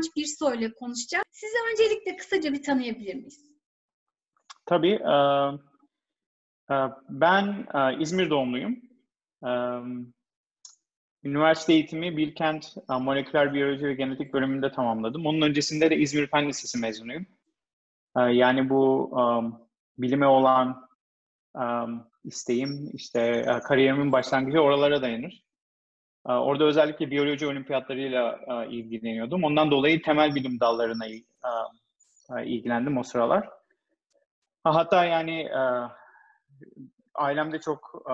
Doktor Kıvanç Birsoy ile konuşacağız. Sizi öncelikle kısaca bir tanıyabilir miyiz? Tabii. Ben İzmir doğumluyum. Üniversite eğitimi Bilkent Moleküler Biyoloji ve Genetik bölümünde tamamladım. Onun öncesinde de İzmir Fen Lisesi mezunuyum. Yani bu bilime olan isteğim, işte kariyerimin başlangıcı oralara dayanır. Orada özellikle biyoloji olimpiyatlarıyla ilgileniyordum. Ondan dolayı temel bilim dallarına ilgilendim o sıralar. Hatta yani ailemde çok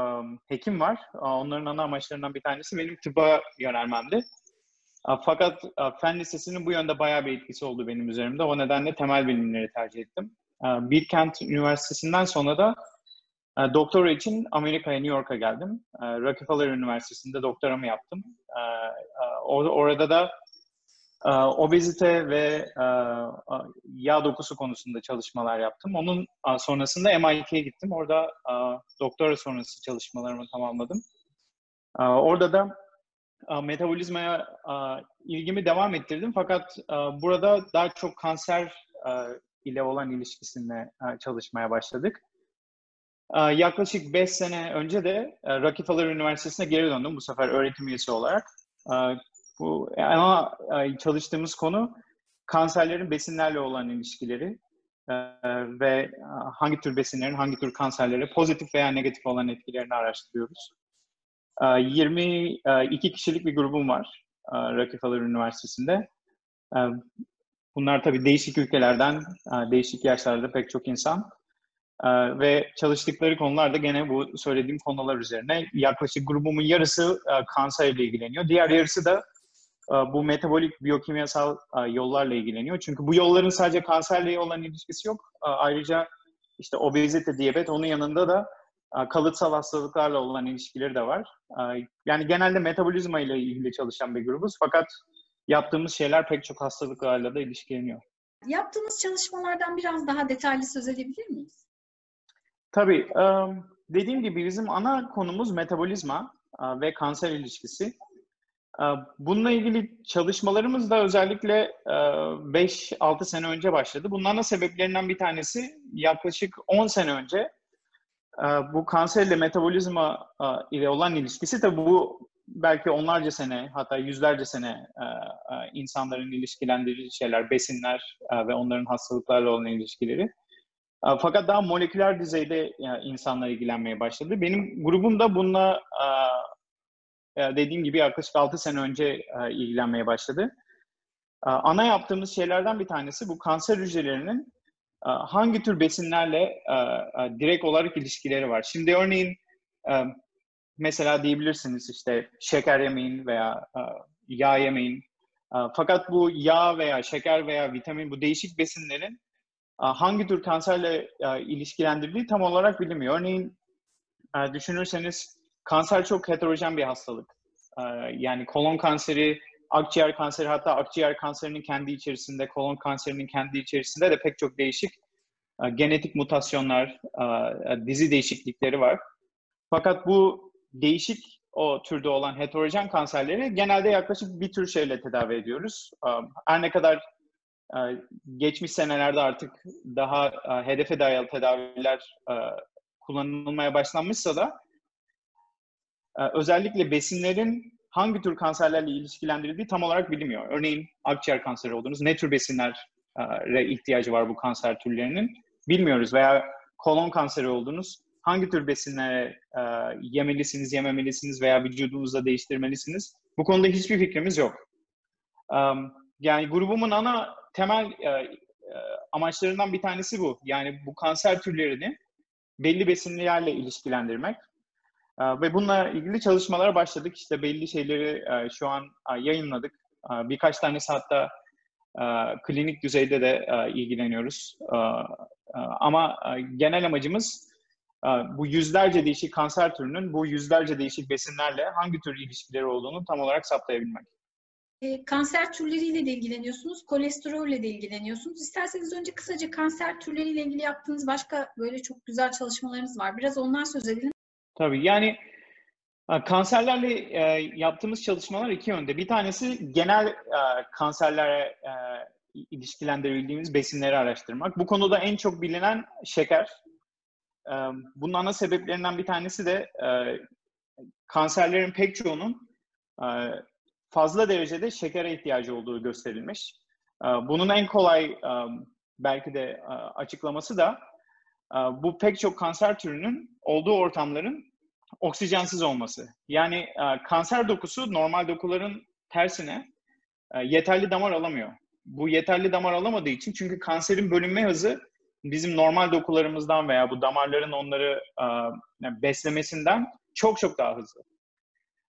hekim var. Onların ana amaçlarından bir tanesi benim tıbba yönelmemdi. Fakat fen lisesinin bu yönde bayağı bir etkisi oldu benim üzerimde. O nedenle temel bilimleri tercih ettim. Bilkent Üniversitesi'nden sonra da e, doktora için Amerika'ya, New York'a geldim. E, Rockefeller Üniversitesi'nde doktoramı yaptım. E, orada da obezite ve yağ dokusu konusunda çalışmalar yaptım. Onun sonrasında MIT'ye gittim. Orada doktora sonrası çalışmalarımı tamamladım. Orada da metabolizmaya ilgimi devam ettirdim. Fakat burada daha çok kanser ile olan ilişkisinde çalışmaya başladık. Ee, yaklaşık 5 sene önce de e, Rockefeller Üniversitesi'ne geri döndüm bu sefer öğretim üyesi olarak. Ee, bu ama e, çalıştığımız konu kanserlerin besinlerle olan ilişkileri e, ve hangi tür besinlerin hangi tür kanserlere pozitif veya negatif olan etkilerini araştırıyoruz. 22 ee, kişilik bir grubum var Rockefeller Üniversitesi'nde. Bunlar tabii değişik ülkelerden, değişik yaşlarda pek çok insan. Ee, ve çalıştıkları konular da gene bu söylediğim konular üzerine. Yaklaşık grubumun yarısı e, kanserle ilgileniyor. Diğer yarısı da e, bu metabolik biyokimyasal e, yollarla ilgileniyor. Çünkü bu yolların sadece kanserle olan ilişkisi yok. E, ayrıca işte obezite, diyabet onun yanında da kalıtsal hastalıklarla olan ilişkileri de var. Yani genelde metabolizma ile ilgili çalışan bir grubuz. Fakat yaptığımız şeyler pek çok hastalıklarla da ilişkileniyor. Yaptığımız çalışmalardan biraz daha detaylı söz edebilir miyiz? Tabii. Dediğim gibi bizim ana konumuz metabolizma ve kanser ilişkisi. Bununla ilgili çalışmalarımız da özellikle 5-6 sene önce başladı. Ana sebeplerinden bir tanesi yaklaşık 10 sene önce bu kanserle metabolizma ile olan ilişkisi tabii bu belki onlarca sene hatta yüzlerce sene insanların ilişkilendirdiği şeyler, besinler ve onların hastalıklarla olan ilişkileri. Fakat daha moleküler düzeyde insanlar ilgilenmeye başladı. Benim grubum da bununla dediğim gibi yaklaşık 6 sene önce ilgilenmeye başladı. Ana yaptığımız şeylerden bir tanesi bu kanser hücrelerinin hangi tür besinlerle direkt olarak ilişkileri var. Şimdi örneğin mesela diyebilirsiniz işte şeker yemeyin veya yağ yemeyin. Fakat bu yağ veya şeker veya vitamin bu değişik besinlerin hangi tür kanserle ilişkilendirildiği tam olarak bilinmiyor. Örneğin düşünürseniz kanser çok heterojen bir hastalık. Yani kolon kanseri, akciğer kanseri hatta akciğer kanserinin kendi içerisinde, kolon kanserinin kendi içerisinde de pek çok değişik genetik mutasyonlar, dizi değişiklikleri var. Fakat bu değişik o türde olan heterojen kanserleri genelde yaklaşık bir tür şeyle tedavi ediyoruz. Her ne kadar ee, geçmiş senelerde artık daha e, hedefe dayalı tedaviler e, kullanılmaya başlanmışsa da e, özellikle besinlerin hangi tür kanserlerle ilişkilendirildiği tam olarak bilinmiyor. Örneğin akciğer kanseri oldunuz. Ne tür besinlere ihtiyacı var bu kanser türlerinin bilmiyoruz. Veya kolon kanseri oldunuz. Hangi tür besinlere yemelisiniz, yememelisiniz veya vücudunuzda değiştirmelisiniz? Bu konuda hiçbir fikrimiz yok. Yani grubumun ana temel e, e, amaçlarından bir tanesi bu. Yani bu kanser türlerini belli besinlerle ilişkilendirmek. E, ve bununla ilgili çalışmalara başladık. İşte belli şeyleri e, şu an yayınladık. Birkaç tanesi hatta klinik düzeyde de ilgileniyoruz. Ama genel amacımız bu yüzlerce değişik kanser türünün bu yüzlerce değişik besinlerle hangi tür ilişkileri olduğunu tam olarak saptayabilmek. E, kanser türleriyle de ilgileniyorsunuz, kolesterolle de ilgileniyorsunuz. İsterseniz önce kısaca kanser türleriyle ilgili yaptığınız başka böyle çok güzel çalışmalarınız var. Biraz ondan söz edelim. Tabii yani Kanserlerle e, yaptığımız çalışmalar iki yönde. Bir tanesi genel e, kanserlere e, ilişkilendirebildiğimiz besinleri araştırmak. Bu konuda en çok bilinen şeker. E, bunun ana sebeplerinden bir tanesi de e, kanserlerin pek çoğunun e, fazla derecede şekere ihtiyacı olduğu gösterilmiş. E, bunun en kolay e, belki de e, açıklaması da e, bu pek çok kanser türünün olduğu ortamların oksijensiz olması. Yani kanser dokusu normal dokuların tersine yeterli damar alamıyor. Bu yeterli damar alamadığı için çünkü kanserin bölünme hızı bizim normal dokularımızdan veya bu damarların onları beslemesinden çok çok daha hızlı.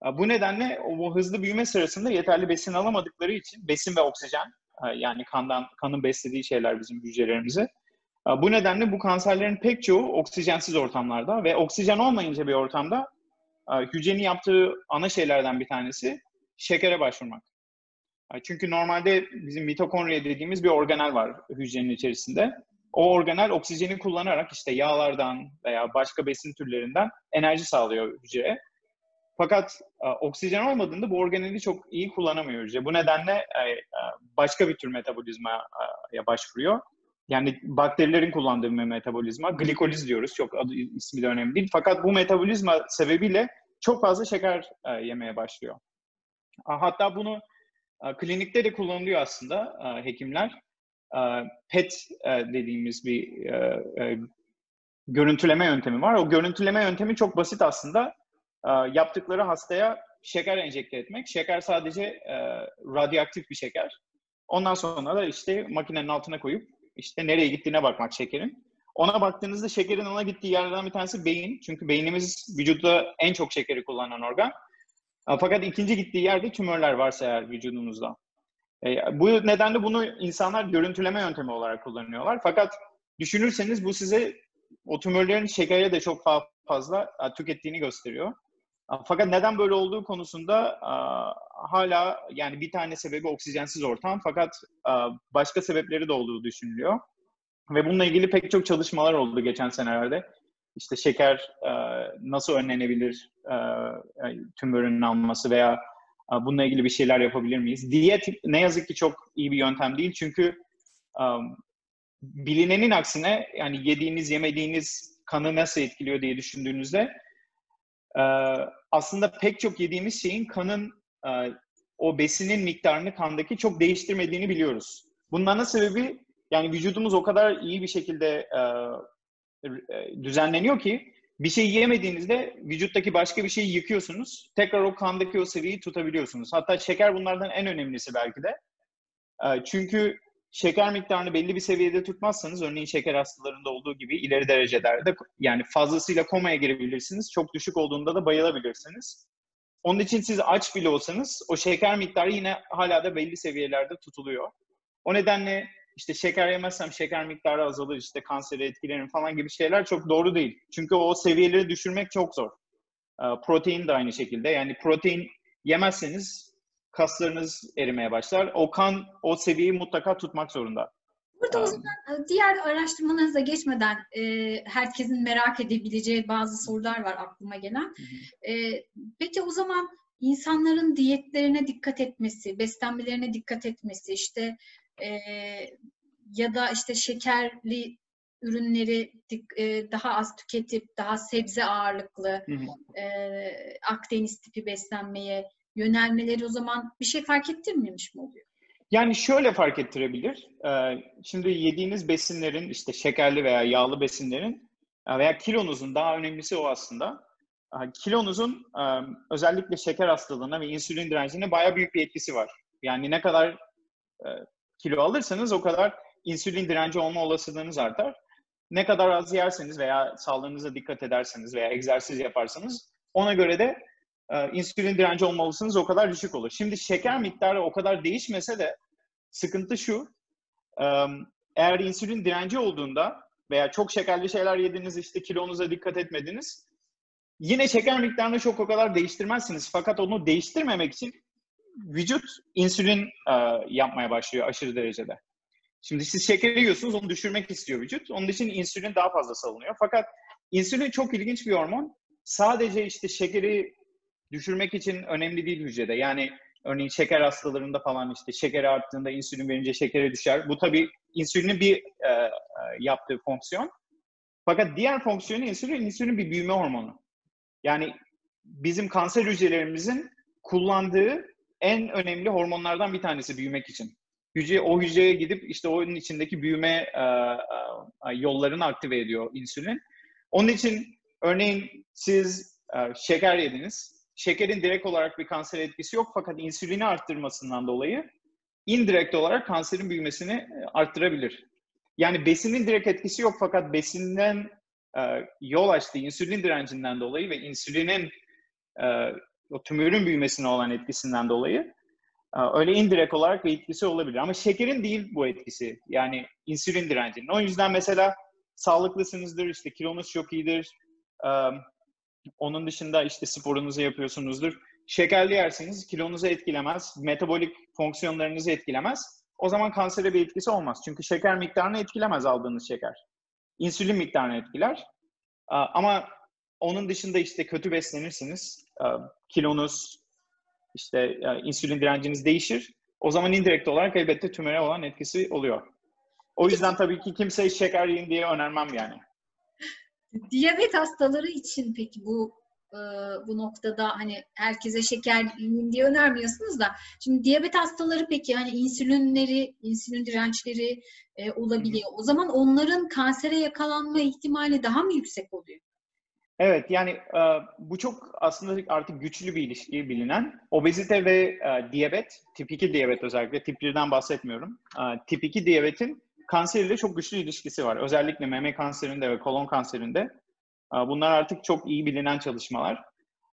E, bu nedenle o hızlı büyüme sırasında yeterli besin alamadıkları için besin ve oksijen e, yani kandan kanın beslediği şeyler bizim hücrelerimizi bu nedenle bu kanserlerin pek çoğu oksijensiz ortamlarda ve oksijen olmayınca bir ortamda hücrenin yaptığı ana şeylerden bir tanesi şekere başvurmak. Çünkü normalde bizim mitokondriya dediğimiz bir organel var hücrenin içerisinde. O organel oksijeni kullanarak işte yağlardan veya başka besin türlerinden enerji sağlıyor hücreye. Fakat oksijen olmadığında bu organeli çok iyi kullanamıyor hücre. Bu nedenle başka bir tür metabolizmaya başvuruyor yani bakterilerin kullandığı bir metabolizma. Glikoliz diyoruz. Çok adı, ismi de önemli değil. Fakat bu metabolizma sebebiyle çok fazla şeker e, yemeye başlıyor. Hatta bunu e, klinikte de kullanılıyor aslında e, hekimler. E, PET e, dediğimiz bir e, e, görüntüleme yöntemi var. O görüntüleme yöntemi çok basit aslında. E, yaptıkları hastaya şeker enjekte etmek. Şeker sadece e, radyoaktif bir şeker. Ondan sonra da işte makinenin altına koyup işte nereye gittiğine bakmak şekerin. Ona baktığınızda şekerin ona gittiği yerlerden bir tanesi beyin. Çünkü beynimiz vücutta en çok şekeri kullanan organ. Fakat ikinci gittiği yerde tümörler varsa eğer vücudunuzda. E, bu nedenle bunu insanlar görüntüleme yöntemi olarak kullanıyorlar. Fakat düşünürseniz bu size o tümörlerin şekere de çok fazla tükettiğini gösteriyor. Fakat neden böyle olduğu konusunda hala yani bir tane sebebi oksijensiz ortam fakat başka sebepleri de olduğu düşünülüyor. Ve bununla ilgili pek çok çalışmalar oldu geçen senelerde. İşte şeker nasıl önlenebilir tümörünün alması veya bununla ilgili bir şeyler yapabilir miyiz? Diyet ne yazık ki çok iyi bir yöntem değil çünkü bilinenin aksine yani yediğiniz yemediğiniz kanı nasıl etkiliyor diye düşündüğünüzde aslında pek çok yediğimiz şeyin kanın o besinin miktarını kandaki çok değiştirmediğini biliyoruz. Ana sebebi yani vücudumuz o kadar iyi bir şekilde düzenleniyor ki bir şey yemediğinizde vücuttaki başka bir şeyi yıkıyorsunuz. Tekrar o kandaki o seviyeyi tutabiliyorsunuz. Hatta şeker bunlardan en önemlisi belki de. Çünkü şeker miktarını belli bir seviyede tutmazsanız örneğin şeker hastalarında olduğu gibi ileri derecelerde yani fazlasıyla komaya girebilirsiniz. Çok düşük olduğunda da bayılabilirsiniz. Onun için siz aç bile olsanız o şeker miktarı yine hala da belli seviyelerde tutuluyor. O nedenle işte şeker yemezsem şeker miktarı azalır, işte kansere etkilerim falan gibi şeyler çok doğru değil. Çünkü o seviyeleri düşürmek çok zor. Protein de aynı şekilde. Yani protein yemezseniz kaslarınız erimeye başlar. O kan o seviyeyi mutlaka tutmak zorunda. Burada o zaman e, diğer araştırmalarınıza geçmeden e, herkesin merak edebileceği bazı sorular var aklıma gelen. E, peki o zaman insanların diyetlerine dikkat etmesi, beslenmelerine dikkat etmesi, işte e, ya da işte şekerli ürünleri e, daha az tüketip daha sebze ağırlıklı e, Akdeniz tipi beslenmeye yönelmeleri o zaman bir şey fark ettirmemiş mi oluyor? Yani şöyle fark ettirebilir. Ee, şimdi yediğiniz besinlerin işte şekerli veya yağlı besinlerin e, veya kilonuzun daha önemlisi o aslında. Kilonuzun e, özellikle şeker hastalığına ve insülin direncine bayağı büyük bir etkisi var. Yani ne kadar e, kilo alırsanız o kadar insülin direnci olma olasılığınız artar. Ne kadar az yerseniz veya sağlığınıza dikkat ederseniz veya egzersiz yaparsanız ona göre de e, insülin direnci olmalısınız o kadar düşük olur. Şimdi şeker miktarı o kadar değişmese de sıkıntı şu. E, eğer insülin direnci olduğunda veya çok şekerli şeyler yediniz işte kilonuza dikkat etmediniz. Yine şeker miktarını çok o kadar değiştirmezsiniz. Fakat onu değiştirmemek için vücut insülin e, yapmaya başlıyor aşırı derecede. Şimdi siz şekeri yiyorsunuz, onu düşürmek istiyor vücut. Onun için insülin daha fazla salınıyor. Fakat insülin çok ilginç bir hormon. Sadece işte şekeri düşürmek için önemli değil hücrede. Yani örneğin şeker hastalarında falan işte şekeri arttığında insülin verince şekeri düşer. Bu tabii insülinin bir e, e, yaptığı fonksiyon. Fakat diğer fonksiyonu insülin, insülin bir büyüme hormonu. Yani bizim kanser hücrelerimizin kullandığı en önemli hormonlardan bir tanesi büyümek için. Hücre o hücreye gidip işte onun içindeki büyüme e, e, yollarını aktive ediyor insülin. Onun için örneğin siz e, şeker yediniz. Şekerin direkt olarak bir kanser etkisi yok fakat insülini arttırmasından dolayı indirekt olarak kanserin büyümesini e, arttırabilir. Yani besinin direkt etkisi yok fakat besinden e, yol açtığı insülin direncinden dolayı ve insülinin e, o tümörün büyümesine olan etkisinden dolayı e, öyle indirekt olarak bir etkisi olabilir. Ama şekerin değil bu etkisi. Yani insülin direncinin. O yüzden mesela sağlıklısınızdır, işte kilonuz çok iyidir. Onun dışında işte sporunuzu yapıyorsunuzdur. Şekerli yerseniz kilonuzu etkilemez, metabolik fonksiyonlarınızı etkilemez. O zaman kansere bir etkisi olmaz. Çünkü şeker miktarını etkilemez aldığınız şeker. İnsülin miktarını etkiler. Ama onun dışında işte kötü beslenirsiniz. Kilonuz, işte insülin direnciniz değişir. O zaman indirekt olarak elbette tümöre olan etkisi oluyor. O yüzden tabii ki kimseye şeker yiyin diye önermem yani. Diyabet hastaları için peki bu e, bu noktada hani herkese şeker diye önermiyorsunuz da şimdi diyabet hastaları peki hani insülinleri, insülin dirençleri e, olabiliyor. O zaman onların kansere yakalanma ihtimali daha mı yüksek oluyor? Evet yani e, bu çok aslında artık güçlü bir ilişki bilinen. Obezite ve e, diyabet, tip 2 diyabet özellikle tip 1'den bahsetmiyorum. E, tip 2 diyabetin kanseriyle çok güçlü ilişkisi var. Özellikle meme kanserinde ve kolon kanserinde. Bunlar artık çok iyi bilinen çalışmalar.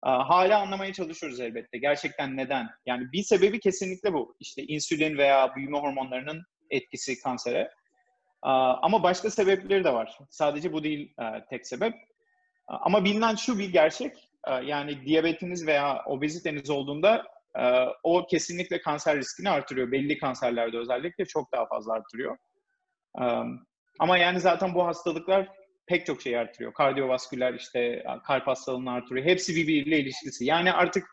Hala anlamaya çalışıyoruz elbette. Gerçekten neden? Yani bir sebebi kesinlikle bu. İşte insülin veya büyüme hormonlarının etkisi kansere. Ama başka sebepleri de var. Sadece bu değil tek sebep. Ama bilinen şu bir gerçek. Yani diyabetiniz veya obeziteniz olduğunda o kesinlikle kanser riskini artırıyor. Belli kanserlerde özellikle çok daha fazla artırıyor. Ama yani zaten bu hastalıklar pek çok şey artırıyor. Kardiyovasküler işte kalp hastalığını artırıyor. Hepsi birbiriyle ilişkisi. Yani artık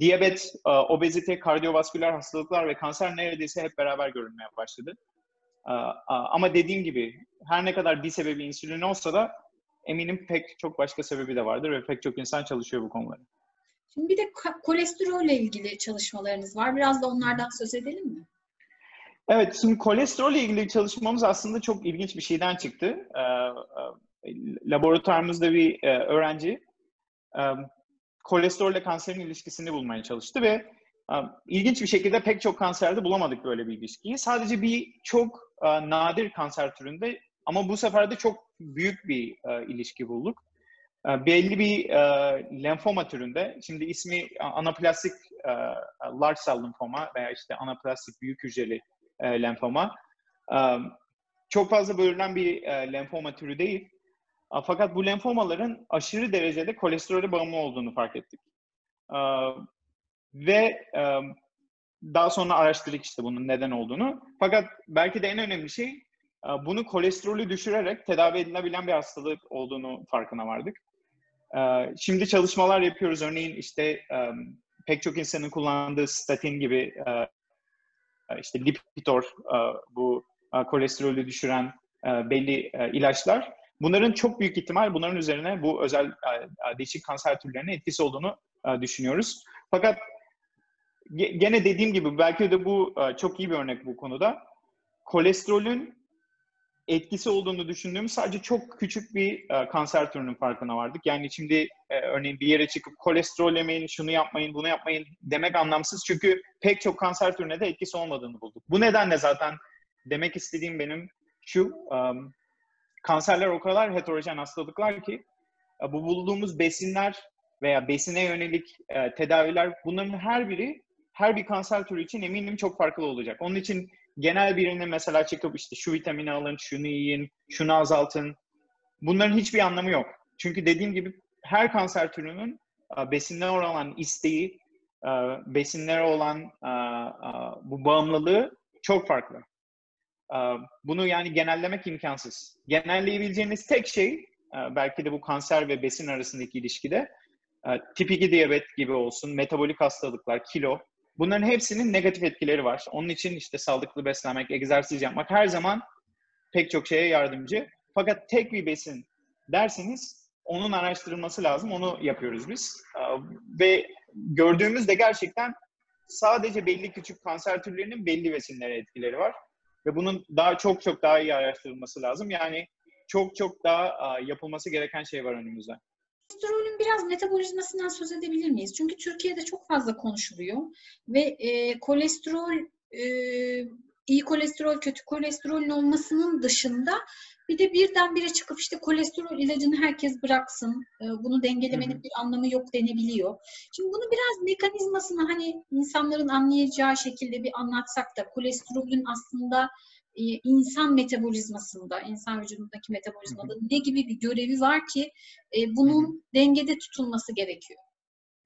diyabet, obezite, kardiyovasküler hastalıklar ve kanser neredeyse hep beraber görülmeye başladı. Ama dediğim gibi her ne kadar bir sebebi insülin olsa da eminim pek çok başka sebebi de vardır ve pek çok insan çalışıyor bu konuları. Şimdi bir de kolesterolle ilgili çalışmalarınız var. Biraz da onlardan söz edelim mi? Evet, şimdi kolesterolle ilgili çalışmamız aslında çok ilginç bir şeyden çıktı. Ee, e, laboratuvarımızda bir e, öğrenci e, kolesterolle kanserin ilişkisini bulmaya çalıştı ve e, ilginç bir şekilde pek çok kanserde bulamadık böyle bir ilişkiyi. Sadece bir çok nadir kanser türünde ama bu sefer de çok büyük bir ilişki bulduk. Belli bir e, lenfoma türünde, şimdi ismi anaplastik large cell lenfoma veya işte anaplastik büyük hücreli e, lenfoma. E, çok fazla bölünen bir e, lenfoma türü değil. E, fakat bu lenfomaların aşırı derecede kolesterole bağımlı olduğunu fark ettik. E, ve e, daha sonra araştırdık işte bunun neden olduğunu. Fakat belki de en önemli şey e, bunu kolesterolü düşürerek tedavi edilebilen bir hastalık olduğunu farkına vardık. E, şimdi çalışmalar yapıyoruz. Örneğin işte e, pek çok insanın kullandığı statin gibi işte Lipitor e, bu e, kolesterolü düşüren belli ilaçlar. Bunların çok büyük ihtimal bunların üzerine bu özel değişik kanser türlerine etkisi olduğunu düşünüyoruz. Fakat gene dediğim gibi belki de bu çok iyi bir örnek bu konuda. Kolesterolün etkisi olduğunu düşündüğümüz sadece çok küçük bir e, kanser türünün farkına vardık. Yani şimdi e, örneğin bir yere çıkıp kolesterol yemeyin, şunu yapmayın, bunu yapmayın demek anlamsız. Çünkü pek çok kanser türüne de etkisi olmadığını bulduk. Bu nedenle zaten demek istediğim benim şu, um, kanserler o kadar heterojen hastalıklar ki e, bu bulduğumuz besinler veya besine yönelik e, tedaviler bunların her biri her bir kanser türü için eminim çok farklı olacak. Onun için genel birine mesela çıkıp işte şu vitamini alın, şunu yiyin, şunu azaltın. Bunların hiçbir anlamı yok. Çünkü dediğim gibi her kanser türünün e, besinlere olan isteği, e, besinlere olan e, bu bağımlılığı çok farklı. Bunu yani genellemek imkansız. Genelleyebileceğiniz tek şey belki de bu kanser ve besin arasındaki ilişkide tip 2 diyabet gibi olsun, metabolik hastalıklar, kilo. Bunların hepsinin negatif etkileri var. Onun için işte sağlıklı beslenmek, egzersiz yapmak her zaman pek çok şeye yardımcı. Fakat tek bir besin derseniz onun araştırılması lazım. Onu yapıyoruz biz. Ve gördüğümüzde gerçekten sadece belli küçük kanser türlerinin belli besinlere etkileri var. Ve bunun daha çok çok daha iyi araştırılması lazım. Yani çok çok daha yapılması gereken şey var önümüzde. Kolesterolün biraz metabolizmasından söz edebilir miyiz? Çünkü Türkiye'de çok fazla konuşuluyor ve e, kolesterol e, iyi kolesterol, kötü kolesterolün olmasının dışında bir de birdenbire çıkıp işte kolesterol ilacını herkes bıraksın, e, bunu dengelemenin hı hı. bir anlamı yok denebiliyor. Şimdi bunu biraz mekanizmasını hani insanların anlayacağı şekilde bir anlatsak da kolesterolün aslında insan metabolizmasında, insan vücudundaki metabolizmada hı hı. ne gibi bir görevi var ki e, bunun hı hı. dengede tutulması gerekiyor?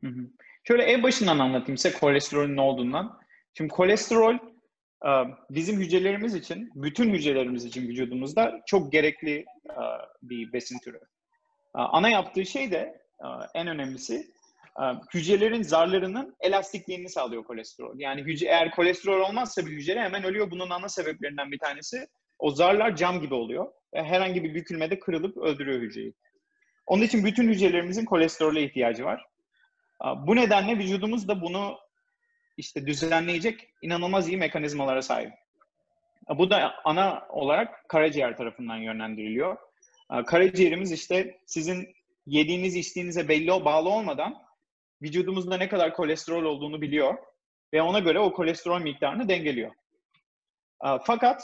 Hı hı. Şöyle en başından anlatayım size kolesterolün ne olduğundan. Şimdi kolesterol bizim hücrelerimiz için, bütün hücrelerimiz için vücudumuzda çok gerekli bir besin türü. Ana yaptığı şey de en önemlisi hücrelerin zarlarının elastikliğini sağlıyor kolesterol. Yani hücre, eğer kolesterol olmazsa bir hücre hemen ölüyor. Bunun ana sebeplerinden bir tanesi o zarlar cam gibi oluyor. Herhangi bir bükülmede kırılıp öldürüyor hücreyi. Onun için bütün hücrelerimizin kolesterole ihtiyacı var. Bu nedenle vücudumuz da bunu işte düzenleyecek inanılmaz iyi mekanizmalara sahip. Bu da ana olarak karaciğer tarafından yönlendiriliyor. Karaciğerimiz işte sizin yediğiniz içtiğinize belli bağlı olmadan vücudumuzda ne kadar kolesterol olduğunu biliyor ve ona göre o kolesterol miktarını dengeliyor. Fakat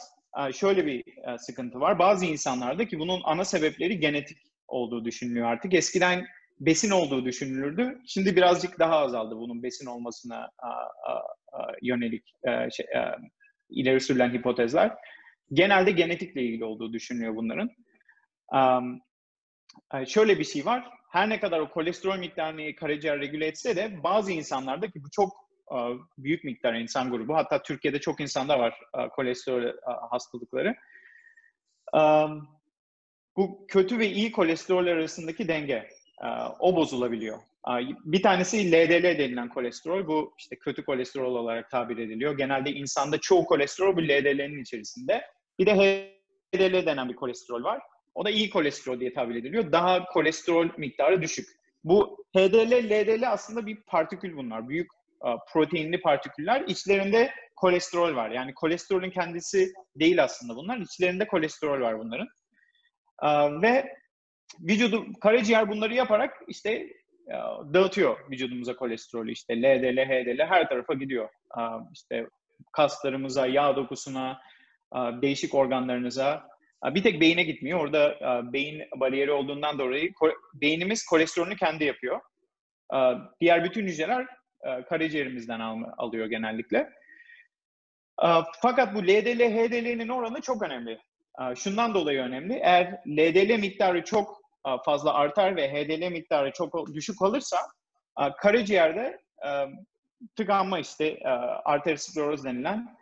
şöyle bir sıkıntı var. Bazı insanlarda ki bunun ana sebepleri genetik olduğu düşünülüyor artık. Eskiden besin olduğu düşünülürdü. Şimdi birazcık daha azaldı bunun besin olmasına a, yönelik e, şey, e, ileri sürülen hipotezler. Genelde genetikle ilgili olduğu düşünülüyor bunların. Şöyle bir şey var. Her ne kadar o kolesterol miktarını karaciğer regüle etse de bazı insanlarda ki bu çok uh, büyük miktar insan grubu. Hatta Türkiye'de çok insanda var uh, kolesterol uh, hastalıkları. Bu kötü ve iyi kolesterol arasındaki denge o bozulabiliyor. Bir tanesi LDL denilen kolesterol. Bu işte kötü kolesterol olarak tabir ediliyor. Genelde insanda çoğu kolesterol bu LDL'nin içerisinde. Bir de HDL denen bir kolesterol var. O da iyi kolesterol diye tabir ediliyor. Daha kolesterol miktarı düşük. Bu HDL, LDL aslında bir partikül bunlar. Büyük proteinli partiküller. İçlerinde kolesterol var. Yani kolesterolün kendisi değil aslında bunlar. İçlerinde kolesterol var bunların. Ve vücudu karaciğer bunları yaparak işte e, dağıtıyor vücudumuza kolesterolü işte LDL, HDL her tarafa gidiyor. İşte kaslarımıza, yağ dokusuna, değişik organlarınıza. Bir tek beyine gitmiyor. Orada beyin bariyeri olduğundan dolayı beynimiz kolesterolünü kendi yapıyor. Diğer bütün hücreler e, karaciğerimizden alıyor genellikle. Fakat bu LDL, HDL'nin oranı çok önemli. Şundan dolayı önemli. Eğer LDL miktarı çok fazla artar ve HDL miktarı çok düşük olursa karaciğerde tıkanma işte arterioskleroz denilen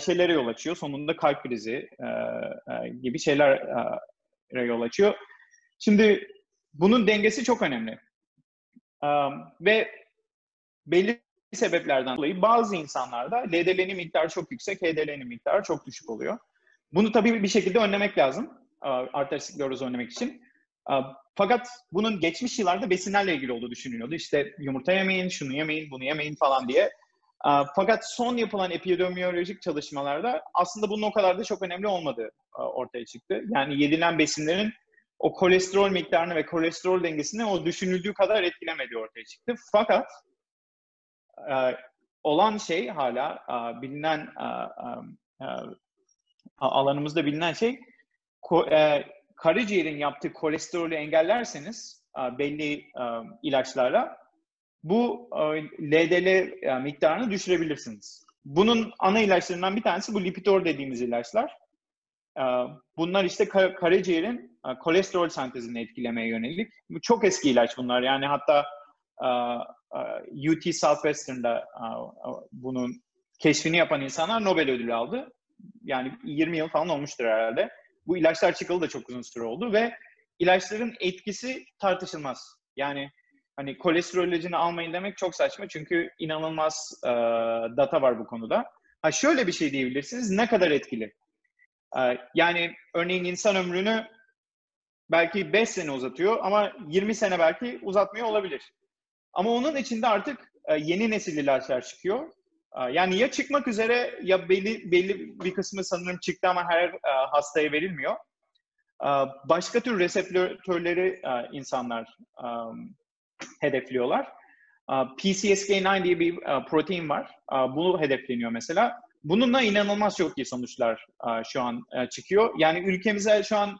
şeylere yol açıyor. Sonunda kalp krizi gibi şeyler yol açıyor. Şimdi bunun dengesi çok önemli. Ve belli sebeplerden dolayı bazı insanlarda LDL'nin miktarı çok yüksek, HDL'nin miktarı çok düşük oluyor. Bunu tabii bir şekilde önlemek lazım. Arteriosklerozu önlemek için. Fakat bunun geçmiş yıllarda besinlerle ilgili olduğu düşünülüyordu. İşte yumurta yemeyin, şunu yemeyin, bunu yemeyin falan diye. Fakat son yapılan epidemiolojik çalışmalarda aslında bunun o kadar da çok önemli olmadığı ortaya çıktı. Yani yedilen besinlerin o kolesterol miktarını ve kolesterol dengesini o düşünüldüğü kadar etkilemediği ortaya çıktı. Fakat olan şey hala bilinen alanımızda bilinen şey karaciğerin yaptığı kolesterolü engellerseniz belli ilaçlarla bu LDL miktarını düşürebilirsiniz. Bunun ana ilaçlarından bir tanesi bu lipidor dediğimiz ilaçlar. Bunlar işte karaciğerin kolesterol sentezini etkilemeye yönelik. Bu çok eski ilaç bunlar. Yani hatta UT Southwestern'da bunun keşfini yapan insanlar Nobel ödülü aldı. Yani 20 yıl falan olmuştur herhalde. Bu ilaçlar çıkalı da çok uzun süre oldu ve ilaçların etkisi tartışılmaz. Yani hani kolesterol ilacını almayın demek çok saçma çünkü inanılmaz e, data var bu konuda. Ha şöyle bir şey diyebilirsiniz. Ne kadar etkili? E, yani örneğin insan ömrünü belki 5 sene uzatıyor ama 20 sene belki uzatmıyor olabilir. Ama onun içinde artık e, yeni nesil ilaçlar çıkıyor. E, yani ya çıkmak üzere ya belli belli bir kısmı sanırım çıktı ama her e, hastaya verilmiyor. Başka tür reseptörleri insanlar hedefliyorlar. PCSK9 diye bir protein var. Bu hedefleniyor mesela. Bununla inanılmaz çok iyi sonuçlar şu an çıkıyor. Yani ülkemize şu an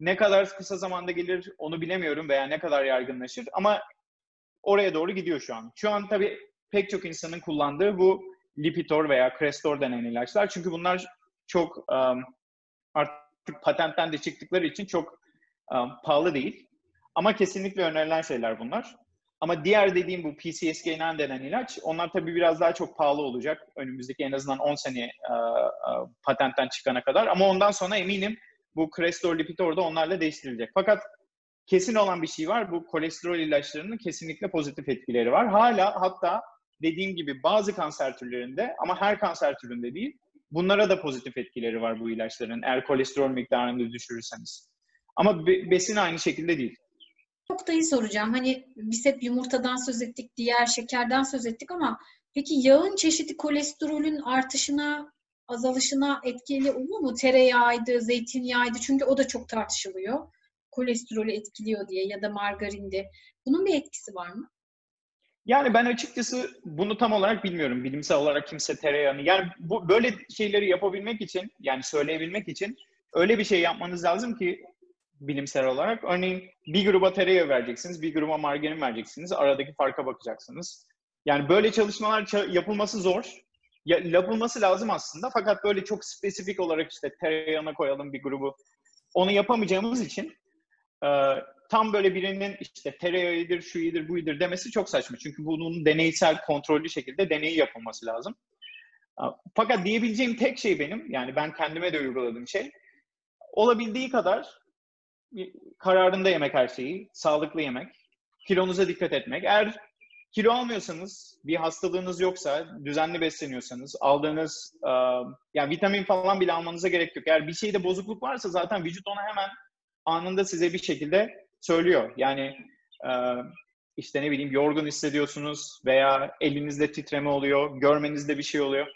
ne kadar kısa zamanda gelir onu bilemiyorum veya ne kadar yaygınlaşır ama oraya doğru gidiyor şu an. Şu an tabii pek çok insanın kullandığı bu Lipitor veya Crestor denen ilaçlar. Çünkü bunlar çok artık patentten de çıktıkları için çok pahalı değil. Ama kesinlikle önerilen şeyler bunlar. Ama diğer dediğim bu PCSK9 denen ilaç, onlar tabii biraz daha çok pahalı olacak. Önümüzdeki en azından 10 sene uh, uh, patentten çıkana kadar. Ama ondan sonra eminim bu Crestor Lipitor da onlarla değiştirilecek. Fakat kesin olan bir şey var. Bu kolesterol ilaçlarının kesinlikle pozitif etkileri var. Hala hatta dediğim gibi bazı kanser türlerinde ama her kanser türünde değil. Bunlara da pozitif etkileri var bu ilaçların eğer kolesterol miktarını düşürürseniz. Ama besin aynı şekilde değil. Noktayı soracağım. Hani biz hep yumurtadan söz ettik, diğer şekerden söz ettik ama peki yağın çeşidi kolesterolün artışına, azalışına etkili olur mu? Tereyağıydı, zeytinyağıydı çünkü o da çok tartışılıyor. Kolesterolü etkiliyor diye ya da margarinde. Bunun bir etkisi var mı? Yani ben açıkçası bunu tam olarak bilmiyorum. Bilimsel olarak kimse tereyağını. Yani bu böyle şeyleri yapabilmek için, yani söyleyebilmek için öyle bir şey yapmanız lazım ki bilimsel olarak. Örneğin bir gruba tereyağı vereceksiniz, bir gruba margarin vereceksiniz. Aradaki farka bakacaksınız. Yani böyle çalışmalar yapılması zor. Ya, yapılması lazım aslında. Fakat böyle çok spesifik olarak işte tereyağına koyalım bir grubu. Onu yapamayacağımız için tam böyle birinin işte tereyağıdır, şu iyidir, bu iyidir demesi çok saçma. Çünkü bunun deneysel, kontrollü şekilde deneyi yapılması lazım. Fakat diyebileceğim tek şey benim, yani ben kendime de uyguladığım şey, olabildiği kadar kararında yemek her şeyi, sağlıklı yemek, kilonuza dikkat etmek. Eğer kilo almıyorsanız, bir hastalığınız yoksa, düzenli besleniyorsanız, aldığınız yani vitamin falan bile almanıza gerek yok. Eğer bir şeyde bozukluk varsa zaten vücut ona hemen anında size bir şekilde söylüyor. Yani e, işte ne bileyim yorgun hissediyorsunuz veya elinizde titreme oluyor, görmenizde bir şey oluyor.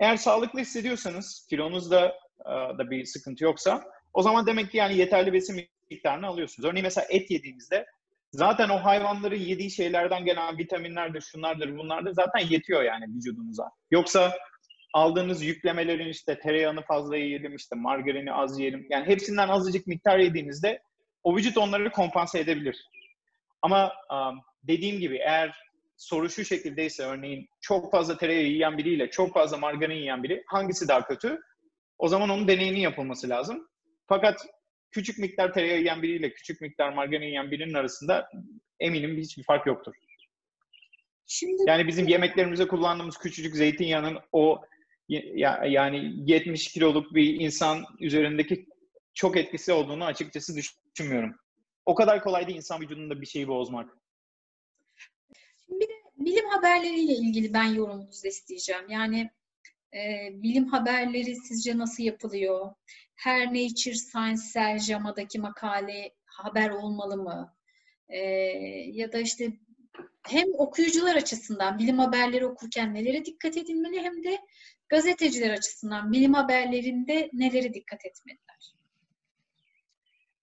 Eğer sağlıklı hissediyorsanız, kilonuzda e, da bir sıkıntı yoksa o zaman demek ki yani yeterli besin miktarını alıyorsunuz. Örneğin mesela et yediğinizde zaten o hayvanların yediği şeylerden gelen vitaminlerdir, şunlardır, bunlardır zaten yetiyor yani vücudunuza. Yoksa aldığınız yüklemelerin işte tereyağını fazla yiyelim, işte margarini az yiyelim. Yani hepsinden azıcık miktar yediğinizde o vücut onları kompanse edebilir. Ama dediğim gibi eğer soru şu şekildeyse örneğin çok fazla tereyağı yiyen biriyle çok fazla margarin yiyen biri hangisi daha kötü? O zaman onun deneyinin yapılması lazım. Fakat küçük miktar tereyağı yiyen biriyle küçük miktar margarin yiyen birinin arasında eminim hiçbir fark yoktur. Şimdi yani bizim yemeklerimize kullandığımız küçücük zeytinyağının o ya, yani 70 kiloluk bir insan üzerindeki çok etkisi olduğunu açıkçası düşünmüyorum. O kadar kolay değil insan vücudunda bir şeyi bozmak. Bir de bilim haberleriyle ilgili ben yorumunuzu isteyeceğim. Yani e, bilim haberleri sizce nasıl yapılıyor? Her Nature Science Cell JAMA'daki makale haber olmalı mı? E, ya da işte hem okuyucular açısından bilim haberleri okurken nelere dikkat edilmeli hem de gazeteciler açısından bilim haberlerinde nelere dikkat etmeliler?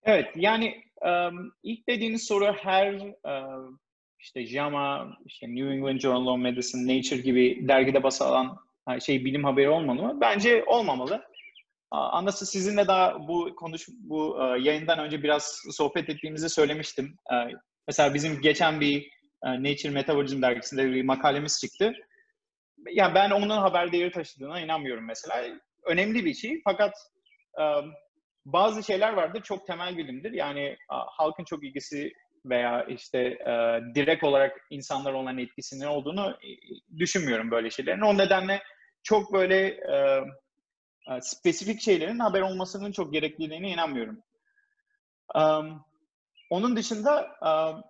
Evet, yani um, ilk dediğiniz soru her um, işte JAMA, işte New England Journal of Medicine, Nature gibi dergide basılan şey bilim haberi olmalı mı? Bence olmamalı. Anası sizinle daha bu konuş bu yayından önce biraz sohbet ettiğimizi söylemiştim. Mesela bizim geçen bir Nature Metabolism dergisinde bir makalemiz çıktı. Yani ben onun haber değeri taşıdığına inanmıyorum mesela. Önemli bir şey fakat bazı şeyler vardır çok temel bilimdir. Yani halkın çok ilgisi veya işte e, direkt olarak insanlar olan etkisinin olduğunu e, düşünmüyorum böyle şeylerin. O nedenle çok böyle e, e, spesifik şeylerin haber olmasının çok gerekliliğine inanmıyorum. Um, onun dışında um,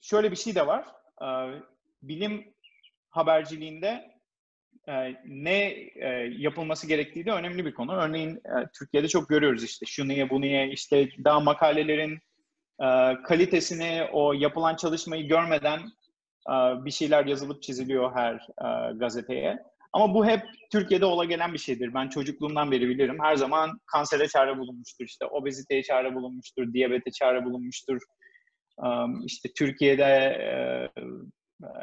şöyle bir şey de var. Bilim haberciliğinde ne yapılması gerektiği de önemli bir konu. Örneğin Türkiye'de çok görüyoruz işte şunu ye bunu ye işte daha makalelerin kalitesini o yapılan çalışmayı görmeden bir şeyler yazılıp çiziliyor her gazeteye. Ama bu hep Türkiye'de ola gelen bir şeydir. Ben çocukluğumdan beri bilirim. Her zaman kansere çare bulunmuştur. İşte obeziteye çare bulunmuştur, diyabete çare bulunmuştur. İşte Türkiye'de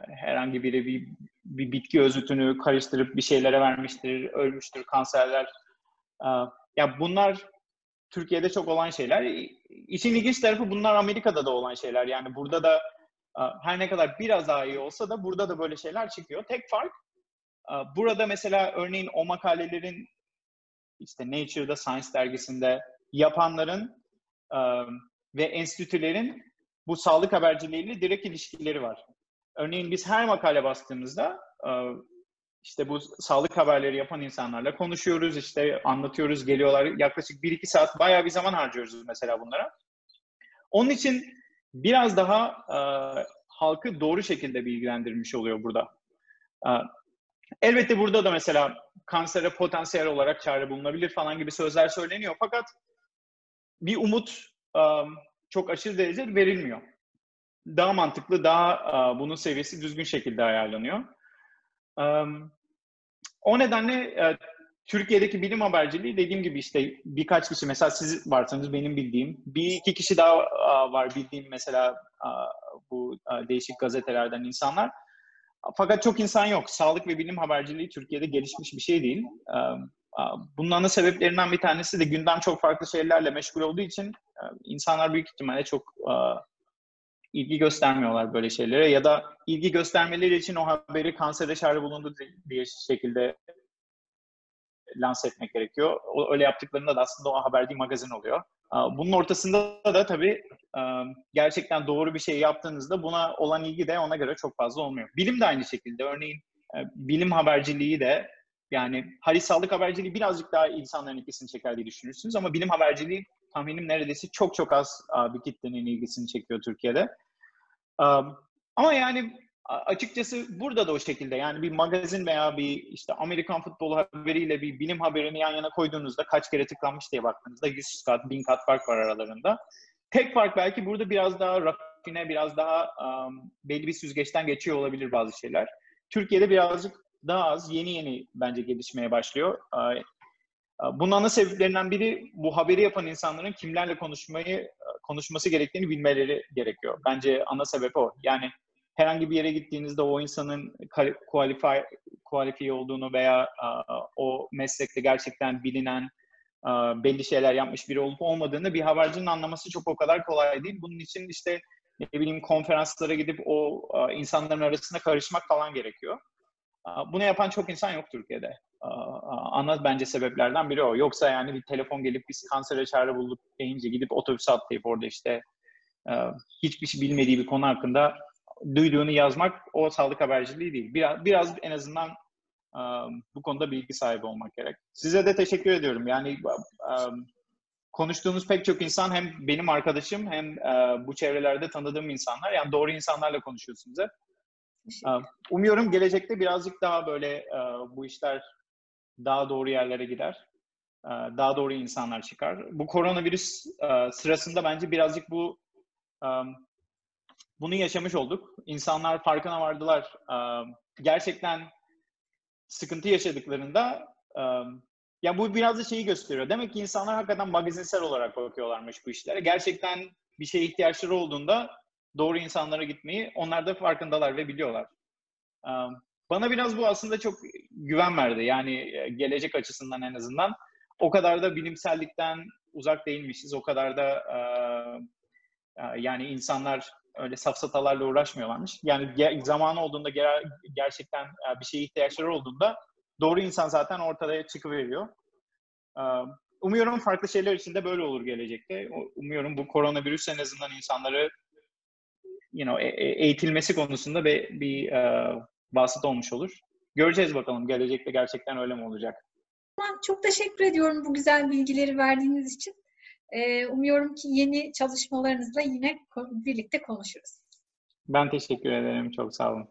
herhangi biri bir, bir bitki özütünü karıştırıp bir şeylere vermiştir, ölmüştür kanserler. Ya bunlar Türkiye'de çok olan şeyler. İşin ilginç tarafı bunlar Amerika'da da olan şeyler. Yani burada da her ne kadar biraz daha iyi olsa da burada da böyle şeyler çıkıyor. Tek fark burada mesela örneğin o makalelerin işte Nature'da Science dergisinde yapanların ve enstitülerin bu sağlık haberciliğiyle direkt ilişkileri var. Örneğin biz her makale bastığımızda işte bu sağlık haberleri yapan insanlarla konuşuyoruz, işte anlatıyoruz, geliyorlar. Yaklaşık 1-2 saat bayağı bir zaman harcıyoruz mesela bunlara. Onun için biraz daha e, halkı doğru şekilde bilgilendirmiş oluyor burada. E, elbette burada da mesela kansere potansiyel olarak çare bulunabilir falan gibi sözler söyleniyor. Fakat bir umut e, çok aşırı derece verilmiyor. Daha mantıklı, daha e, bunun seviyesi düzgün şekilde ayarlanıyor. E, o nedenle e, Türkiye'deki bilim haberciliği dediğim gibi işte birkaç kişi mesela siz varsanız benim bildiğim bir iki kişi daha var bildiğim mesela bu değişik gazetelerden insanlar. Fakat çok insan yok. Sağlık ve bilim haberciliği Türkiye'de gelişmiş bir şey değil. Bunun ana sebeplerinden bir tanesi de gündem çok farklı şeylerle meşgul olduğu için insanlar büyük ihtimalle çok ilgi göstermiyorlar böyle şeylere ya da ilgi göstermeleri için o haberi kansere çare bulundu diye şekilde lanse etmek gerekiyor. O, öyle yaptıklarında da aslında o haber değil magazin oluyor. Bunun ortasında da tabii gerçekten doğru bir şey yaptığınızda buna olan ilgi de ona göre çok fazla olmuyor. Bilim de aynı şekilde. Örneğin bilim haberciliği de yani hadi sağlık haberciliği birazcık daha insanların ilgisini çeker diye düşünürsünüz ama bilim haberciliği tahminim neredeyse çok çok az bir kitlenin ilgisini çekiyor Türkiye'de. Ama yani açıkçası burada da o şekilde yani bir magazin veya bir işte Amerikan futbolu haberiyle bir bilim haberini yan yana koyduğunuzda kaç kere tıklanmış diye baktığınızda 100 kat, 1000 kat fark var aralarında. Tek fark belki burada biraz daha rafine, biraz daha um, belli bir süzgeçten geçiyor olabilir bazı şeyler. Türkiye'de birazcık daha az, yeni yeni bence gelişmeye başlıyor. Bunun ana sebeplerinden biri bu haberi yapan insanların kimlerle konuşmayı konuşması gerektiğini bilmeleri gerekiyor. Bence ana sebep o. Yani herhangi bir yere gittiğinizde o insanın qualify, qualifiye olduğunu veya o meslekte gerçekten bilinen belli şeyler yapmış biri olup olmadığını bir habercinin anlaması çok o kadar kolay değil. Bunun için işte ne bileyim konferanslara gidip o insanların arasında karışmak falan gerekiyor. Bunu yapan çok insan yok Türkiye'de. Ana bence sebeplerden biri o. Yoksa yani bir telefon gelip biz kansere çare bulduk deyince gidip otobüse atlayıp orada işte hiçbir şey bilmediği bir konu hakkında duyduğunu yazmak o sağlık haberciliği değil. Biraz, biraz en azından um, bu konuda bilgi sahibi olmak gerek. Size de teşekkür ediyorum. Yani um, konuştuğunuz pek çok insan hem benim arkadaşım hem uh, bu çevrelerde tanıdığım insanlar. Yani doğru insanlarla konuşuyorsunuz hep. Umuyorum gelecekte birazcık daha böyle uh, bu işler daha doğru yerlere gider. Uh, daha doğru insanlar çıkar. Bu koronavirüs sırasında bence birazcık bu um, bunu yaşamış olduk. İnsanlar farkına vardılar. Gerçekten sıkıntı yaşadıklarında ya bu biraz da şeyi gösteriyor. Demek ki insanlar hakikaten magazinsel olarak bakıyorlarmış bu işlere. Gerçekten bir şeye ihtiyaçları olduğunda doğru insanlara gitmeyi onlar da farkındalar ve biliyorlar. Bana biraz bu aslında çok güven verdi. Yani gelecek açısından en azından. O kadar da bilimsellikten uzak değilmişiz. O kadar da yani insanlar öyle safsatalarla uğraşmıyorlarmış. Yani zamanı olduğunda ger- gerçekten e, bir şeye ihtiyaçları olduğunda doğru insan zaten ortada çıkıveriyor. Umuyorum farklı şeyler için de böyle olur gelecekte. Umuyorum bu koronavirüs en azından insanları you know, e- e- eğitilmesi konusunda bir, bir vasıta olmuş olur. Göreceğiz bakalım gelecekte gerçekten öyle mi olacak. Çok teşekkür ediyorum bu güzel bilgileri verdiğiniz için. Ee, umuyorum ki yeni çalışmalarınızla yine birlikte konuşuruz. Ben teşekkür ederim. Çok sağ olun.